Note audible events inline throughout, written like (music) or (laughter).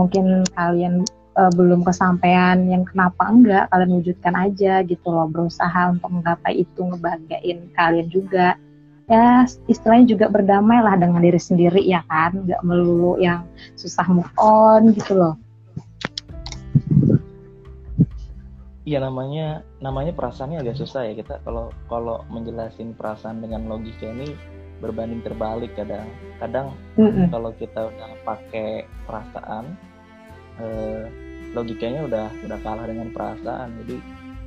mungkin kalian uh, belum kesampaian yang kenapa enggak kalian wujudkan aja gitu loh berusaha untuk menggapai itu ngebanggain kalian juga. Ya istilahnya juga berdamai lah dengan diri sendiri ya kan? Nggak melulu yang susah move on gitu loh. Iya namanya namanya perasaannya agak susah ya kita. Kalau kalau menjelasin perasaan dengan logika ini berbanding terbalik kadang. Kadang mm -mm. kalau kita udah pakai perasaan eh, logikanya udah udah kalah dengan perasaan. Jadi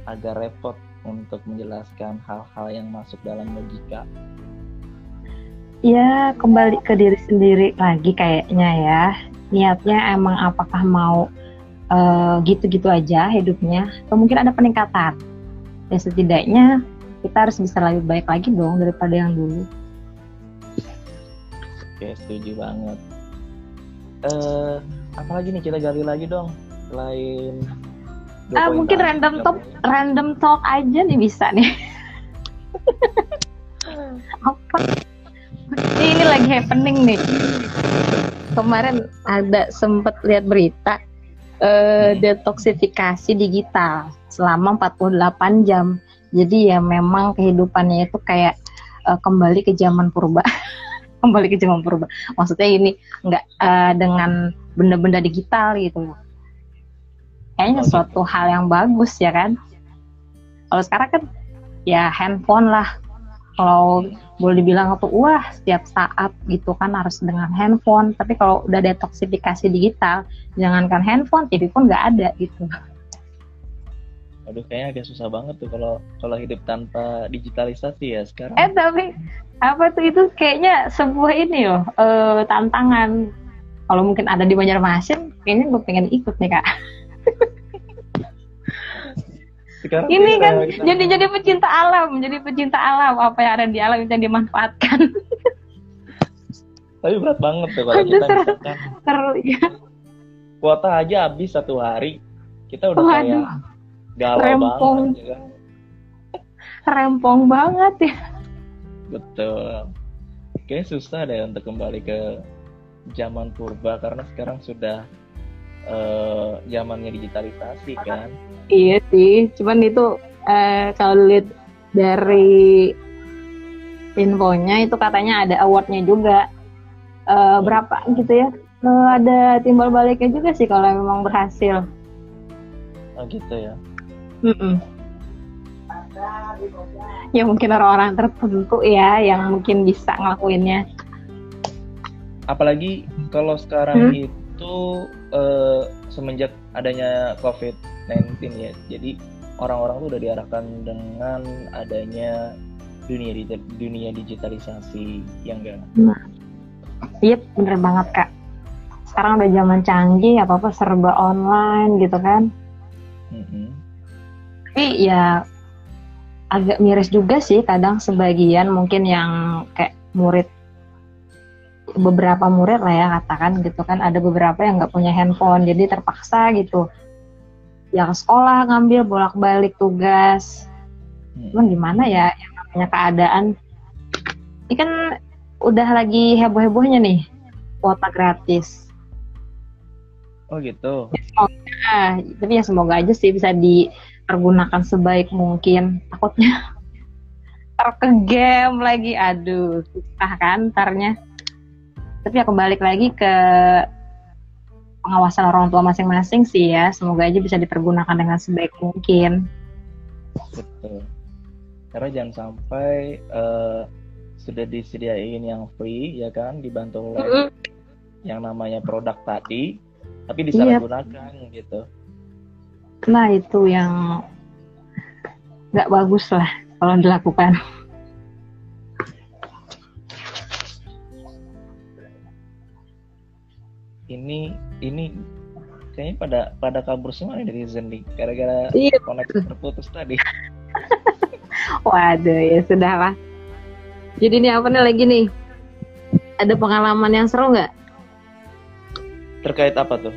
agak repot untuk menjelaskan hal-hal yang masuk dalam logika. Ya kembali ke diri sendiri lagi kayaknya ya. Niatnya emang apakah mau Eh, gitu-gitu uh, aja hidupnya? Atau mungkin ada peningkatan? Ya setidaknya kita harus bisa lebih baik lagi dong daripada yang dulu. Oke setuju banget. Uh, apalagi nih? Kita gali lagi dong. Selain ah mungkin random talk random talk aja nih bisa nih. (laughs) Apa? Ini lagi happening nih. Kemarin ada sempet lihat berita uh, detoksifikasi digital selama 48 jam. Jadi ya memang kehidupannya itu kayak uh, kembali ke zaman purba. (laughs) kembali ke zaman purba. Maksudnya ini nggak uh, dengan benda-benda digital gitu. Kayaknya oh, suatu hal yang bagus ya kan. Kalau sekarang kan ya handphone lah kalau boleh dibilang tuh wah setiap saat gitu kan harus dengan handphone tapi kalau udah detoksifikasi digital jangankan handphone TV pun nggak ada gitu Aduh kayaknya agak susah banget tuh kalau kalau hidup tanpa digitalisasi ya sekarang. Eh tapi apa tuh itu kayaknya sebuah ini loh uh, tantangan. Kalau mungkin ada di Banjarmasin, kayaknya gue pengen ikut nih kak. Sekarang ini kan kita... jadi jadi pecinta alam, jadi pecinta alam apa yang ada di alam yang dimanfaatkan. Tapi berat banget tuh kalau kita seru, misalkan seru ya. Kuota aja habis satu hari, kita udah Waduh. kayak galau Rempong. banget ya kan. Rempong banget ya. Betul. Kayaknya susah deh untuk kembali ke zaman purba karena sekarang sudah uh, zamannya digitalisasi kan. Iya sih, cuman itu uh, kalau lihat dari infonya itu katanya ada awardnya juga uh, berapa gitu ya. Uh, ada timbal baliknya juga sih kalau memang berhasil. Oh gitu ya. Mm -mm. Ya mungkin orang-orang tertentu ya yang mungkin bisa ngelakuinnya. Apalagi kalau sekarang hmm? itu uh, semenjak adanya COVID-19 ya. Jadi orang-orang tuh udah diarahkan dengan adanya dunia dunia digitalisasi yang enggak. Nah. Iya, bener banget kak. Sekarang udah zaman canggih, apa apa serba online gitu kan. Mm-hmm. Tapi ya agak miris juga sih kadang sebagian mungkin yang kayak murid beberapa murid lah ya katakan gitu kan. Ada beberapa yang nggak punya handphone jadi terpaksa gitu. Yang sekolah ngambil bolak-balik tugas. Hmm. cuman gimana ya yang namanya keadaan. Ini kan udah lagi heboh-hebohnya nih kuota gratis. Oh gitu. Semoga, tapi ya semoga aja sih bisa dipergunakan sebaik mungkin. Takutnya (laughs) terkegem lagi. Aduh susah kan ntarnya tapi ya kembali lagi ke pengawasan orang tua masing-masing sih ya. Semoga aja bisa dipergunakan dengan sebaik mungkin. Betul. Karena jangan sampai uh, sudah disediain yang free ya kan? Dibantu oleh mm -hmm. yang namanya produk tadi tapi disalahgunakan yep. gitu. Nah itu yang nggak bagus lah kalau dilakukan ini ini kayaknya pada pada kabur semua nih dari Zen nih gara-gara iya. koneksi terputus tadi. (laughs) Waduh ya sudah lah. Jadi ini apa nih lagi nih? Ada pengalaman yang seru nggak? Terkait apa tuh?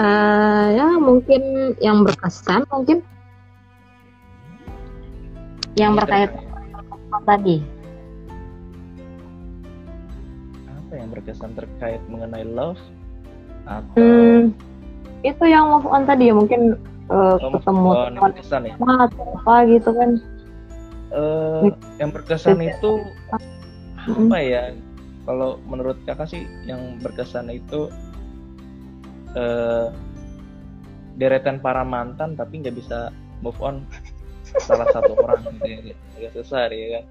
Uh, ya mungkin yang berkesan mungkin yang berkait tadi yang berkesan terkait mengenai love atau Hmm, itu yang move on tadi ya mungkin eh, Oh, ketemu on, teman berkesan ya? atau apa gitu kan. Eh, yang berkesan itu Mm. apa ya? Kalau menurut kakak sih yang berkesan itu eh deretan para mantan tapi nggak bisa move on. (laughs) Salah satu orang gitu ya agak susah ya kan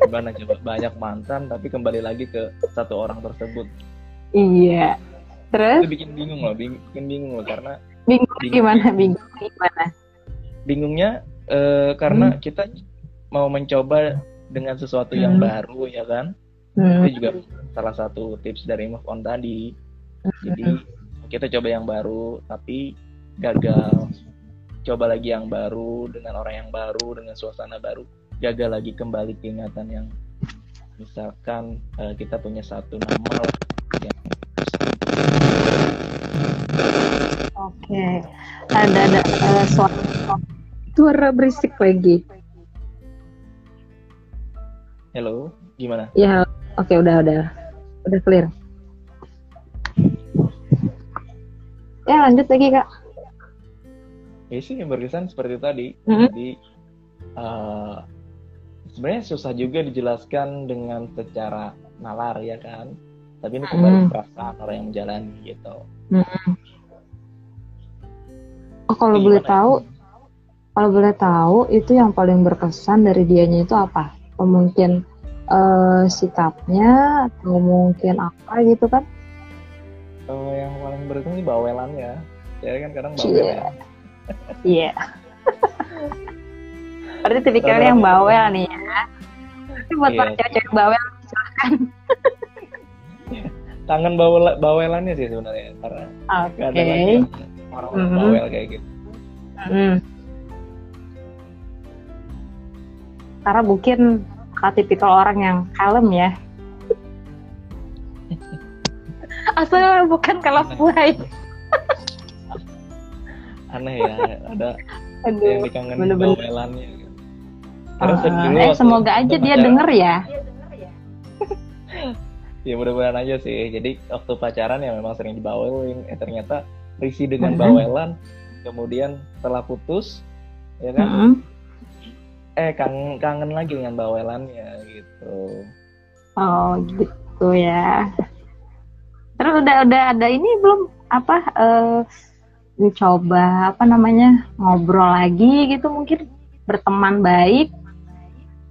gimana coba banyak mantan tapi kembali lagi ke satu orang tersebut Iya. Terus itu bikin bingung loh bing- bikin bingung loh karena bingung bingung. gimana bingung gimana? bingungnya eh, karena kita mau mencoba dengan sesuatu yang Hmm. baru ya kan Hmm. itu juga salah satu tips dari move on tadi jadi kita coba yang baru tapi gagal coba lagi yang baru dengan orang yang baru dengan suasana baru gagal lagi kembali ke ingatan yang misalkan eh, kita punya satu nama lah yang Oke. Ada ada eh, suara suara berisik lagi. hello gimana Ya, oke udah udah udah clear. Ya lanjut lagi kak. ya sih yang berkesan seperti tadi Mhm. jadi eh, sebenarnya susah juga dijelaskan dengan secara nalar ya kan tapi ini kembali ke perasaan orang yang menjalani gitu Oh kalau Gimana boleh ya? tahu, kalau boleh tahu itu yang paling berkesan dari dianya itu apa? Atau mungkin eh, sikapnya atau mungkin apa gitu kan? Eh, yang paling berkesan sih bawelannya ya kan kadang bawel Cie. ya Iya. (laughs) Berarti tipikalnya yang bawel nih ya. Tapi buat Iya. para cewek-cewek bawel silahkan. kangen (laughs) bawel bawelannya sih sebenarnya karena Oke. gak ada lagi orang-orang Mhm. bawel kayak gitu Hmm. Karena mungkin kakak tipikal orang yang kalem ya. (laughs) Asal bukan kalau buai. aneh ya ada Aduh. yang dikangenin bener-bener. bawelannya gitu. Karena Ah, dulu eh semoga aja dia pacaran- denger ya. (laughs) ya mudah-mudahan aja sih jadi waktu pacaran ya memang sering dibawelin eh ternyata risih dengan Mhm. bawelan kemudian setelah putus ya kan Mm-mm. eh kangen kangen lagi dengan bawelannya gitu Oh gitu ya. Terus udah udah ada ini belum apa eh dicoba apa namanya ngobrol lagi gitu mungkin berteman baik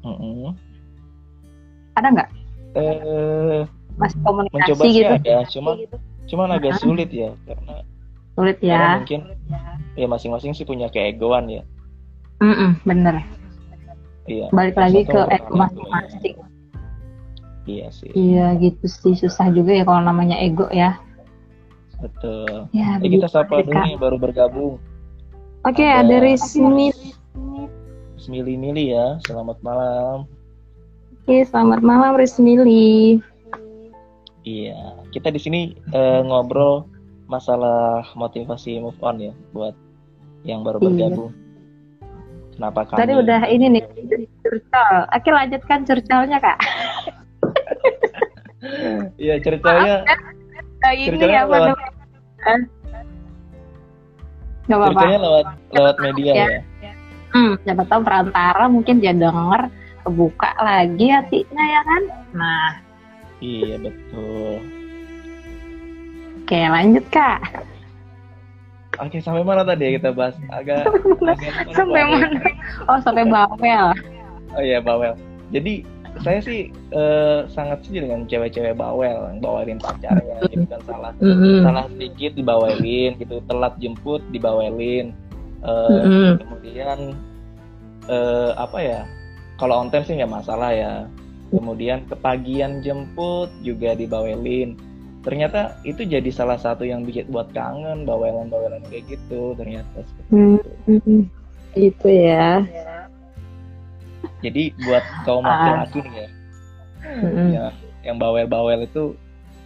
Mm-mm. ada nggak? Eh masih mencoba komunikasi sih gitu. ada cuman cuman agak Ah. sulit ya karena sulit karena ya. mungkin ya masing-masing sih punya keegoan ya. Mm-mm, bener. Iya balik lagi ke ego masing-masing. iya sih. Iya gitu sih. Susah juga ya kalau namanya ego ya. Betul. Ya Eh, kita begitu sapa dulu nih baru bergabung. Oke Ada- ada Rismi Mili-mili ya selamat malam Oke, selamat malam Rismili Iya, kita di sini eh, ngobrol masalah motivasi move on ya buat yang baru Iya. bergabung. Kenapa kami? tadi udah ini nih curcol oke lanjutkan curcolnya kak (laughs) Iya ceritanya, Nah, ini apa lewat-? Gak apa-apa. ceritanya lewat lewat media Ya. ya. Hmm, siapa tahu perantara mungkin dia denger kebuka lagi hatinya ya kan. Nah, Iya betul. oke lanjut kak. Oke sampai mana tadi ya kita bahas? Agak, (laughs) agak Sampai mana? Oh sampai bawel. Oh iya bawel. Jadi saya sih eh, sangat setuju dengan cewek-cewek bawel yang bawelin pacarnya gitu kan salah Mm-mm. salah sedikit dibawelin gitu telat jemput dibawelin Eh, Mm-mm. kemudian eh, apa ya kalau on time sih nggak masalah ya kemudian kepagian jemput juga dibawelin ternyata itu jadi salah satu yang bikin buat kangen bawelan-bawelan kayak gitu ternyata seperti Hmm. itu. Gitu ya. jadi buat kaum Ah. laki-laki nih ya Mm-mm. ya yang bawel-bawel itu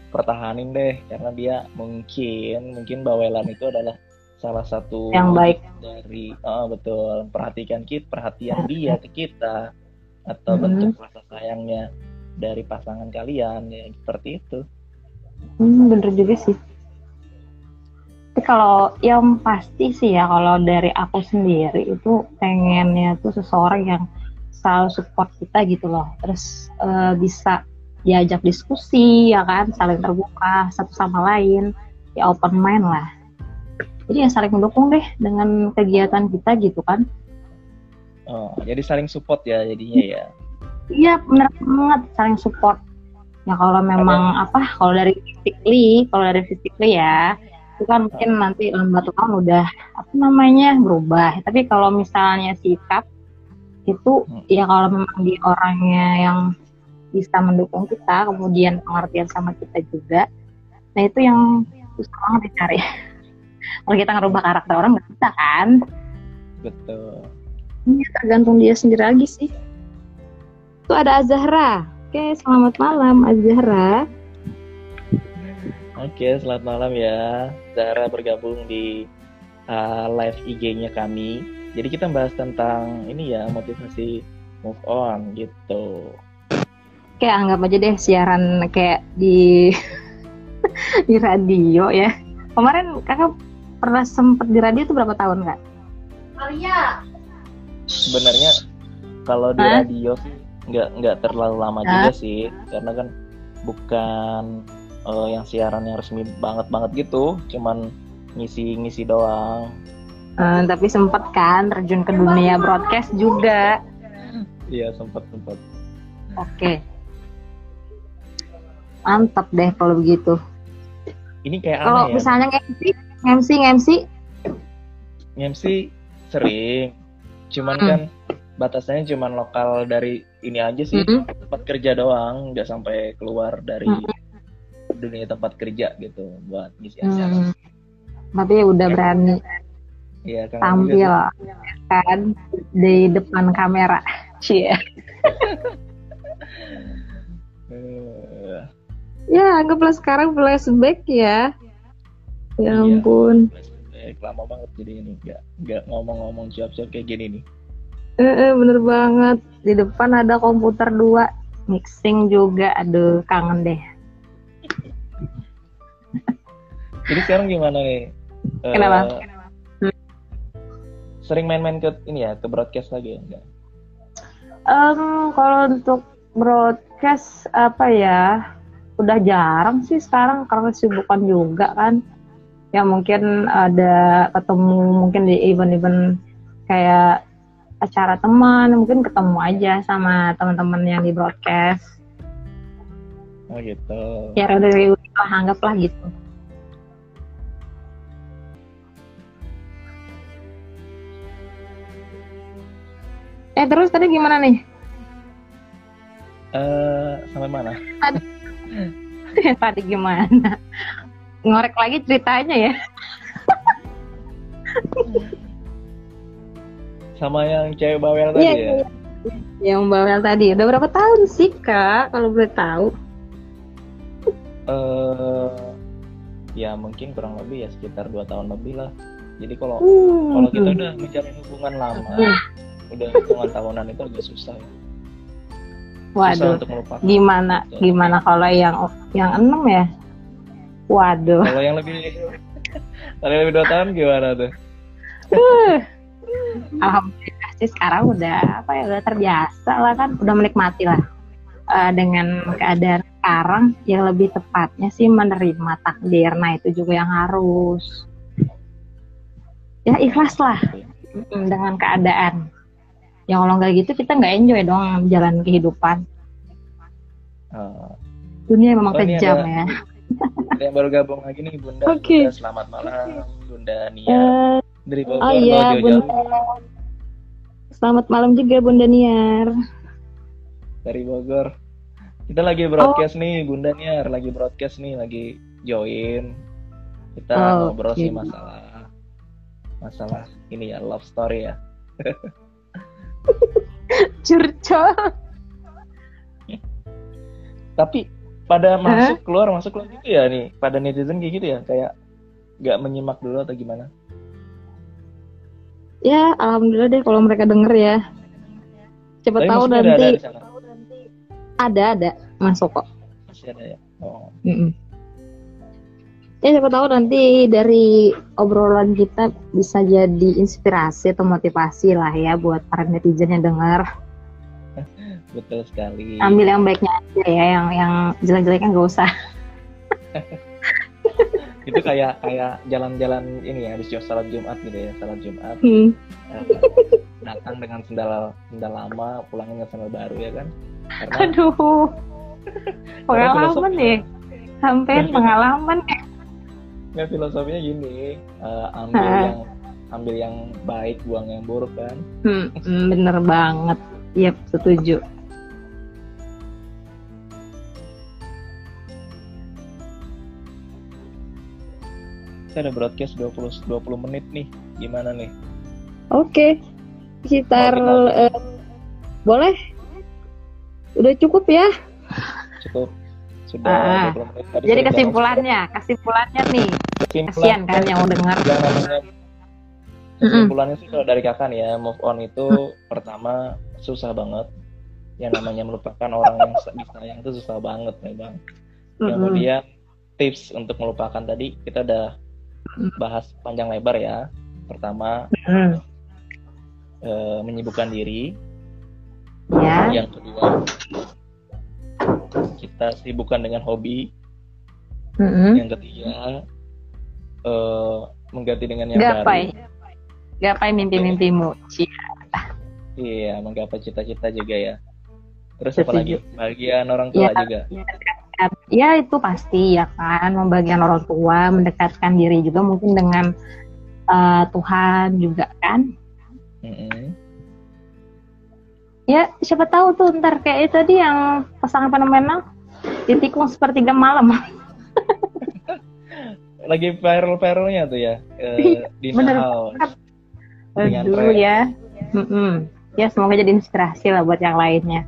pertahanin deh karena dia mungkin mungkin bawelan itu adalah salah satu Yang baik. dari ah betul perhatikan kita perhatian dia ke kita atau Mhm. bentuk rasa sayangnya dari pasangan kalian ya seperti itu Hmm, bener juga sih. Tapi kalau yang pasti sih ya kalau dari aku sendiri itu pengennya tuh seseorang yang selalu support kita gitu loh. Terus uh, bisa diajak diskusi ya kan, saling terbuka satu sama lain, ya open mind lah. Jadi ya saling mendukung deh dengan kegiatan kita gitu kan. Oh, jadi saling support ya jadinya ya. Iya, benar banget saling support. Ya kalau memang Ada. apa, kalau dari physically, kalau dari physically ya, itu kan mungkin nanti lambat laun udah apa namanya berubah tapi kalau misalnya sikap itu hmm. ya kalau memang di orangnya yang bisa mendukung kita kemudian pengertian sama kita juga nah itu yang susah banget dicari kalau kita ngerubah karakter orang nggak bisa kan betul ini tergantung dia sendiri lagi sih itu ada Azahra oke selamat malam Azahra Oke, selamat malam ya. Zara bergabung di uh, live IG-nya kami. Jadi kita bahas tentang ini ya, motivasi move on gitu. Kayak anggap aja deh siaran kayak di (laughs) di radio ya. Kemarin kakak pernah sempet di radio itu berapa tahun kak? Maria. Sebenarnya kalau di Hah? radio sih nggak nggak terlalu lama Hah? juga sih, karena kan bukan uh, yang siaran yang resmi banget banget gitu cuman ngisi ngisi doang uh, tapi sempet kan terjun ke dunia broadcast juga iya sempet sempet oke okay. mantap deh kalau begitu ini kayak kalau ya. misalnya MC MC MC MC sering cuman hmm. kan batasannya cuman lokal dari ini aja sih -hmm. tempat kerja doang nggak sampai keluar dari -hmm dunia tempat kerja gitu buat ngisi acara. Hmm. Tapi udah ya, berani ya, tampil kan di depan kamera. Cie. (laughs) (laughs) uh. ya, anggaplah sekarang flashback ya. Ya iya, ampun. Flashback lama banget jadi ini nggak nggak ngomong-ngomong siap-siap kayak gini nih. Eh, eh, bener banget. Di depan ada komputer dua, mixing juga. Aduh, kangen deh. (laughs) Jadi sekarang gimana nih? Kenapa? Uh, Sering main-main ke ini ya, ke broadcast lagi ya? Enggak? Um, kalau untuk broadcast apa ya? Udah jarang sih sekarang karena kesibukan juga kan. Ya mungkin ada ketemu mungkin di event-event kayak acara teman, mungkin ketemu aja sama teman-teman yang di broadcast. Oh gitu. Ya dari anggaplah gitu. Eh terus tadi gimana nih? Eh uh, sampai mana? Tadi, (laughs) gimana? Ngorek lagi ceritanya ya. Sama yang cewek bawel tadi iya, ya? Iya. Yang bawel tadi. Udah berapa tahun sih kak? Kalau boleh tahu? Eh uh, ya mungkin kurang lebih ya sekitar dua tahun lebih lah. Jadi kalau uh, kalau kita udah menjalin hubungan lama, uh udah hitungan tahunan itu agak susah ya. Waduh, untuk melupakan. gimana gitu. gimana kalau yang yang enam ya? Waduh. Kalau yang lebih kalau lebih dua tahun gimana tuh? Alhamdulillah sih sekarang udah apa ya udah terbiasa lah kan, udah menikmati lah. Uh, dengan keadaan sekarang yang lebih tepatnya sih menerima takdir. Nah itu juga yang harus. Ya ikhlas lah. Dengan keadaan. Ya kalau nggak gitu kita nggak enjoy dong jalan kehidupan. Uh, dunia memang oh, kejam ada, ya ada yang baru gabung lagi nih bunda, okay. bunda selamat malam. Bunda Nia uh, dari Bogor oh iya bunda. Selamat malam juga bunda Niar. Dari Bogor. Kita lagi broadcast oh. nih bunda Niar lagi broadcast nih lagi join. Kita oh, ngobrol okay. sih masalah masalah ini ya love story ya. (laughs) Curcol. Tapi pada masuk huh? keluar masuk keluar gitu ya nih pada netizen kayak gitu ya kayak nggak menyimak dulu atau gimana? Ya alhamdulillah deh kalau mereka denger ya. Coba tahu nanti ada, ada, ada ada. Masuk kok. Masih ada ya? Oh. Mm -mm. ya siapa tahu nanti dari obrolan kita bisa jadi inspirasi atau motivasi lah ya buat para netizen yang dengar betul sekali. Ambil yang baiknya aja ya yang yang jelek-jeleknya nggak usah. (laughs) Itu kayak kayak jalan-jalan ini ya habis salat Jumat gitu ya salat Jumat. Hmm. Eh, datang dengan sendal sendal lama pulangnya dengan sendal baru ya kan? Karena aduh. (laughs) pengalaman ya sampai (laughs) pengalaman ya. Nggak filosofinya gini uh, ambil ha. yang ambil yang baik buang yang buruk kan? Hmm, hmm bener banget. Yep setuju saya ada broadcast 20 20 menit nih. Gimana nih? Oke. Okay. sekitar uh, boleh? Udah cukup ya? Cukup. Sudah uh, jadi kesimpulannya kesimpulannya nih. Kesimpulan, kasihan kan yang mau dengar. kesimpulannya sih kalau dari kakak nih ya move on itu mm. pertama susah banget. Yang namanya melupakan orang yang disayang itu susah banget memang. Mm-hmm. kemudian tips untuk melupakan tadi kita udah bahas panjang lebar ya. Pertama e, menyibukkan diri. Yeah. yang kedua kita sibukkan dengan hobi. Mm-hmm. yang ketiga uh, mengganti dengan yang gapai. baru. Gapai mimpi-mimpimu. Iya menggapai cita-cita juga ya. Terus apa lagi? Bagian orang tua ya, juga. Ya, ya itu pasti ya kan membagian orang tua mendekatkan diri juga mungkin dengan uh, Tuhan juga kan. Mm-hmm ya siapa tahu tuh ntar kayak itu tadi yang pasangan fenomenal ditikung sepertiga malam. (laughs) Lagi viral-viralnya tuh ya uh, di Bener Aduh ya. Mm -mm. ya semoga jadi inspirasi lah buat yang lainnya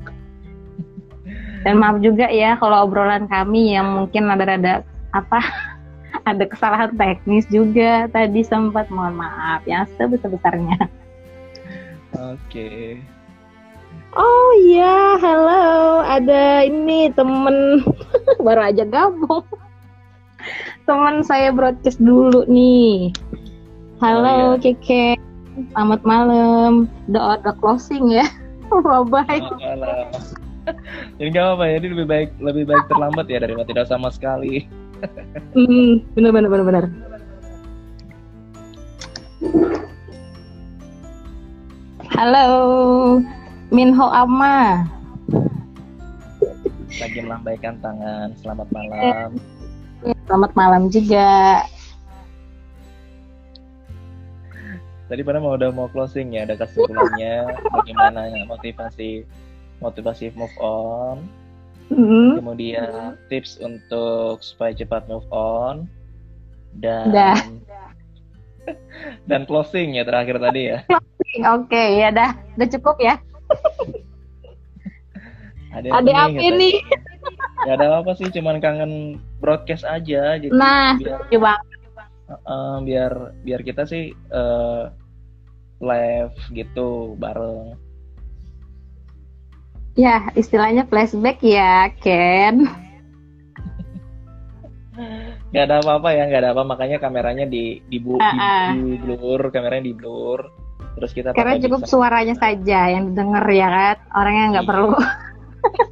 dan maaf juga ya kalau obrolan kami yang mungkin ada-ada apa (laughs) ada kesalahan teknis juga tadi sempat mohon maaf ya sebesar-besarnya oke okay. Oh iya, halo. Ada ini temen (laughs) baru aja gabung. temen saya broadcast dulu nih. Halo oh, iya. Keke, selamat malam. Udah udah closing ya. (laughs) Bye bye. (laughs) Jadi gak apa-apa ya, ini lebih baik lebih baik terlambat ya daripada tidak sama sekali. (laughs) hmm, benar benar benar benar. Halo. Minho Ama. Lagi melambaikan tangan. Selamat malam. Selamat malam juga. Tadi pada mau udah mau closing ya, ada kesimpulannya bagaimana motivasi motivasi move on. Mm-hmm. Kemudian tips untuk supaya cepat move on dan Dah. (laughs) dan closing ya terakhir tadi ya. Oke, okay, ya dah, udah cukup ya ada apa ini? Ya ada apa sih, cuman kangen broadcast aja. Jadi nah, biar, coba. Uh, biar biar kita sih uh, live gitu bareng. Ya, istilahnya flashback ya, Ken. Gak ada apa-apa ya, gak ada apa makanya kameranya di di, bu, uh -uh. di, di blur, kameranya di blur terus kita karena cukup bisa. suaranya saja yang didengar ya kan orangnya nggak perlu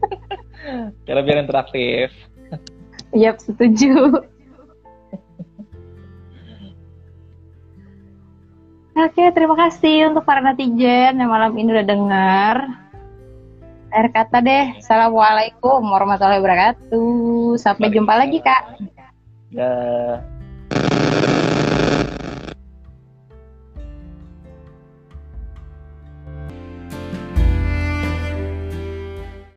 (laughs) karena biar interaktif Yap, setuju. (laughs) Oke, terima kasih untuk para netizen yang malam ini udah dengar. Akhir kata deh, Assalamualaikum warahmatullahi wabarakatuh. Sampai jumpa lagi, Kak. Ya.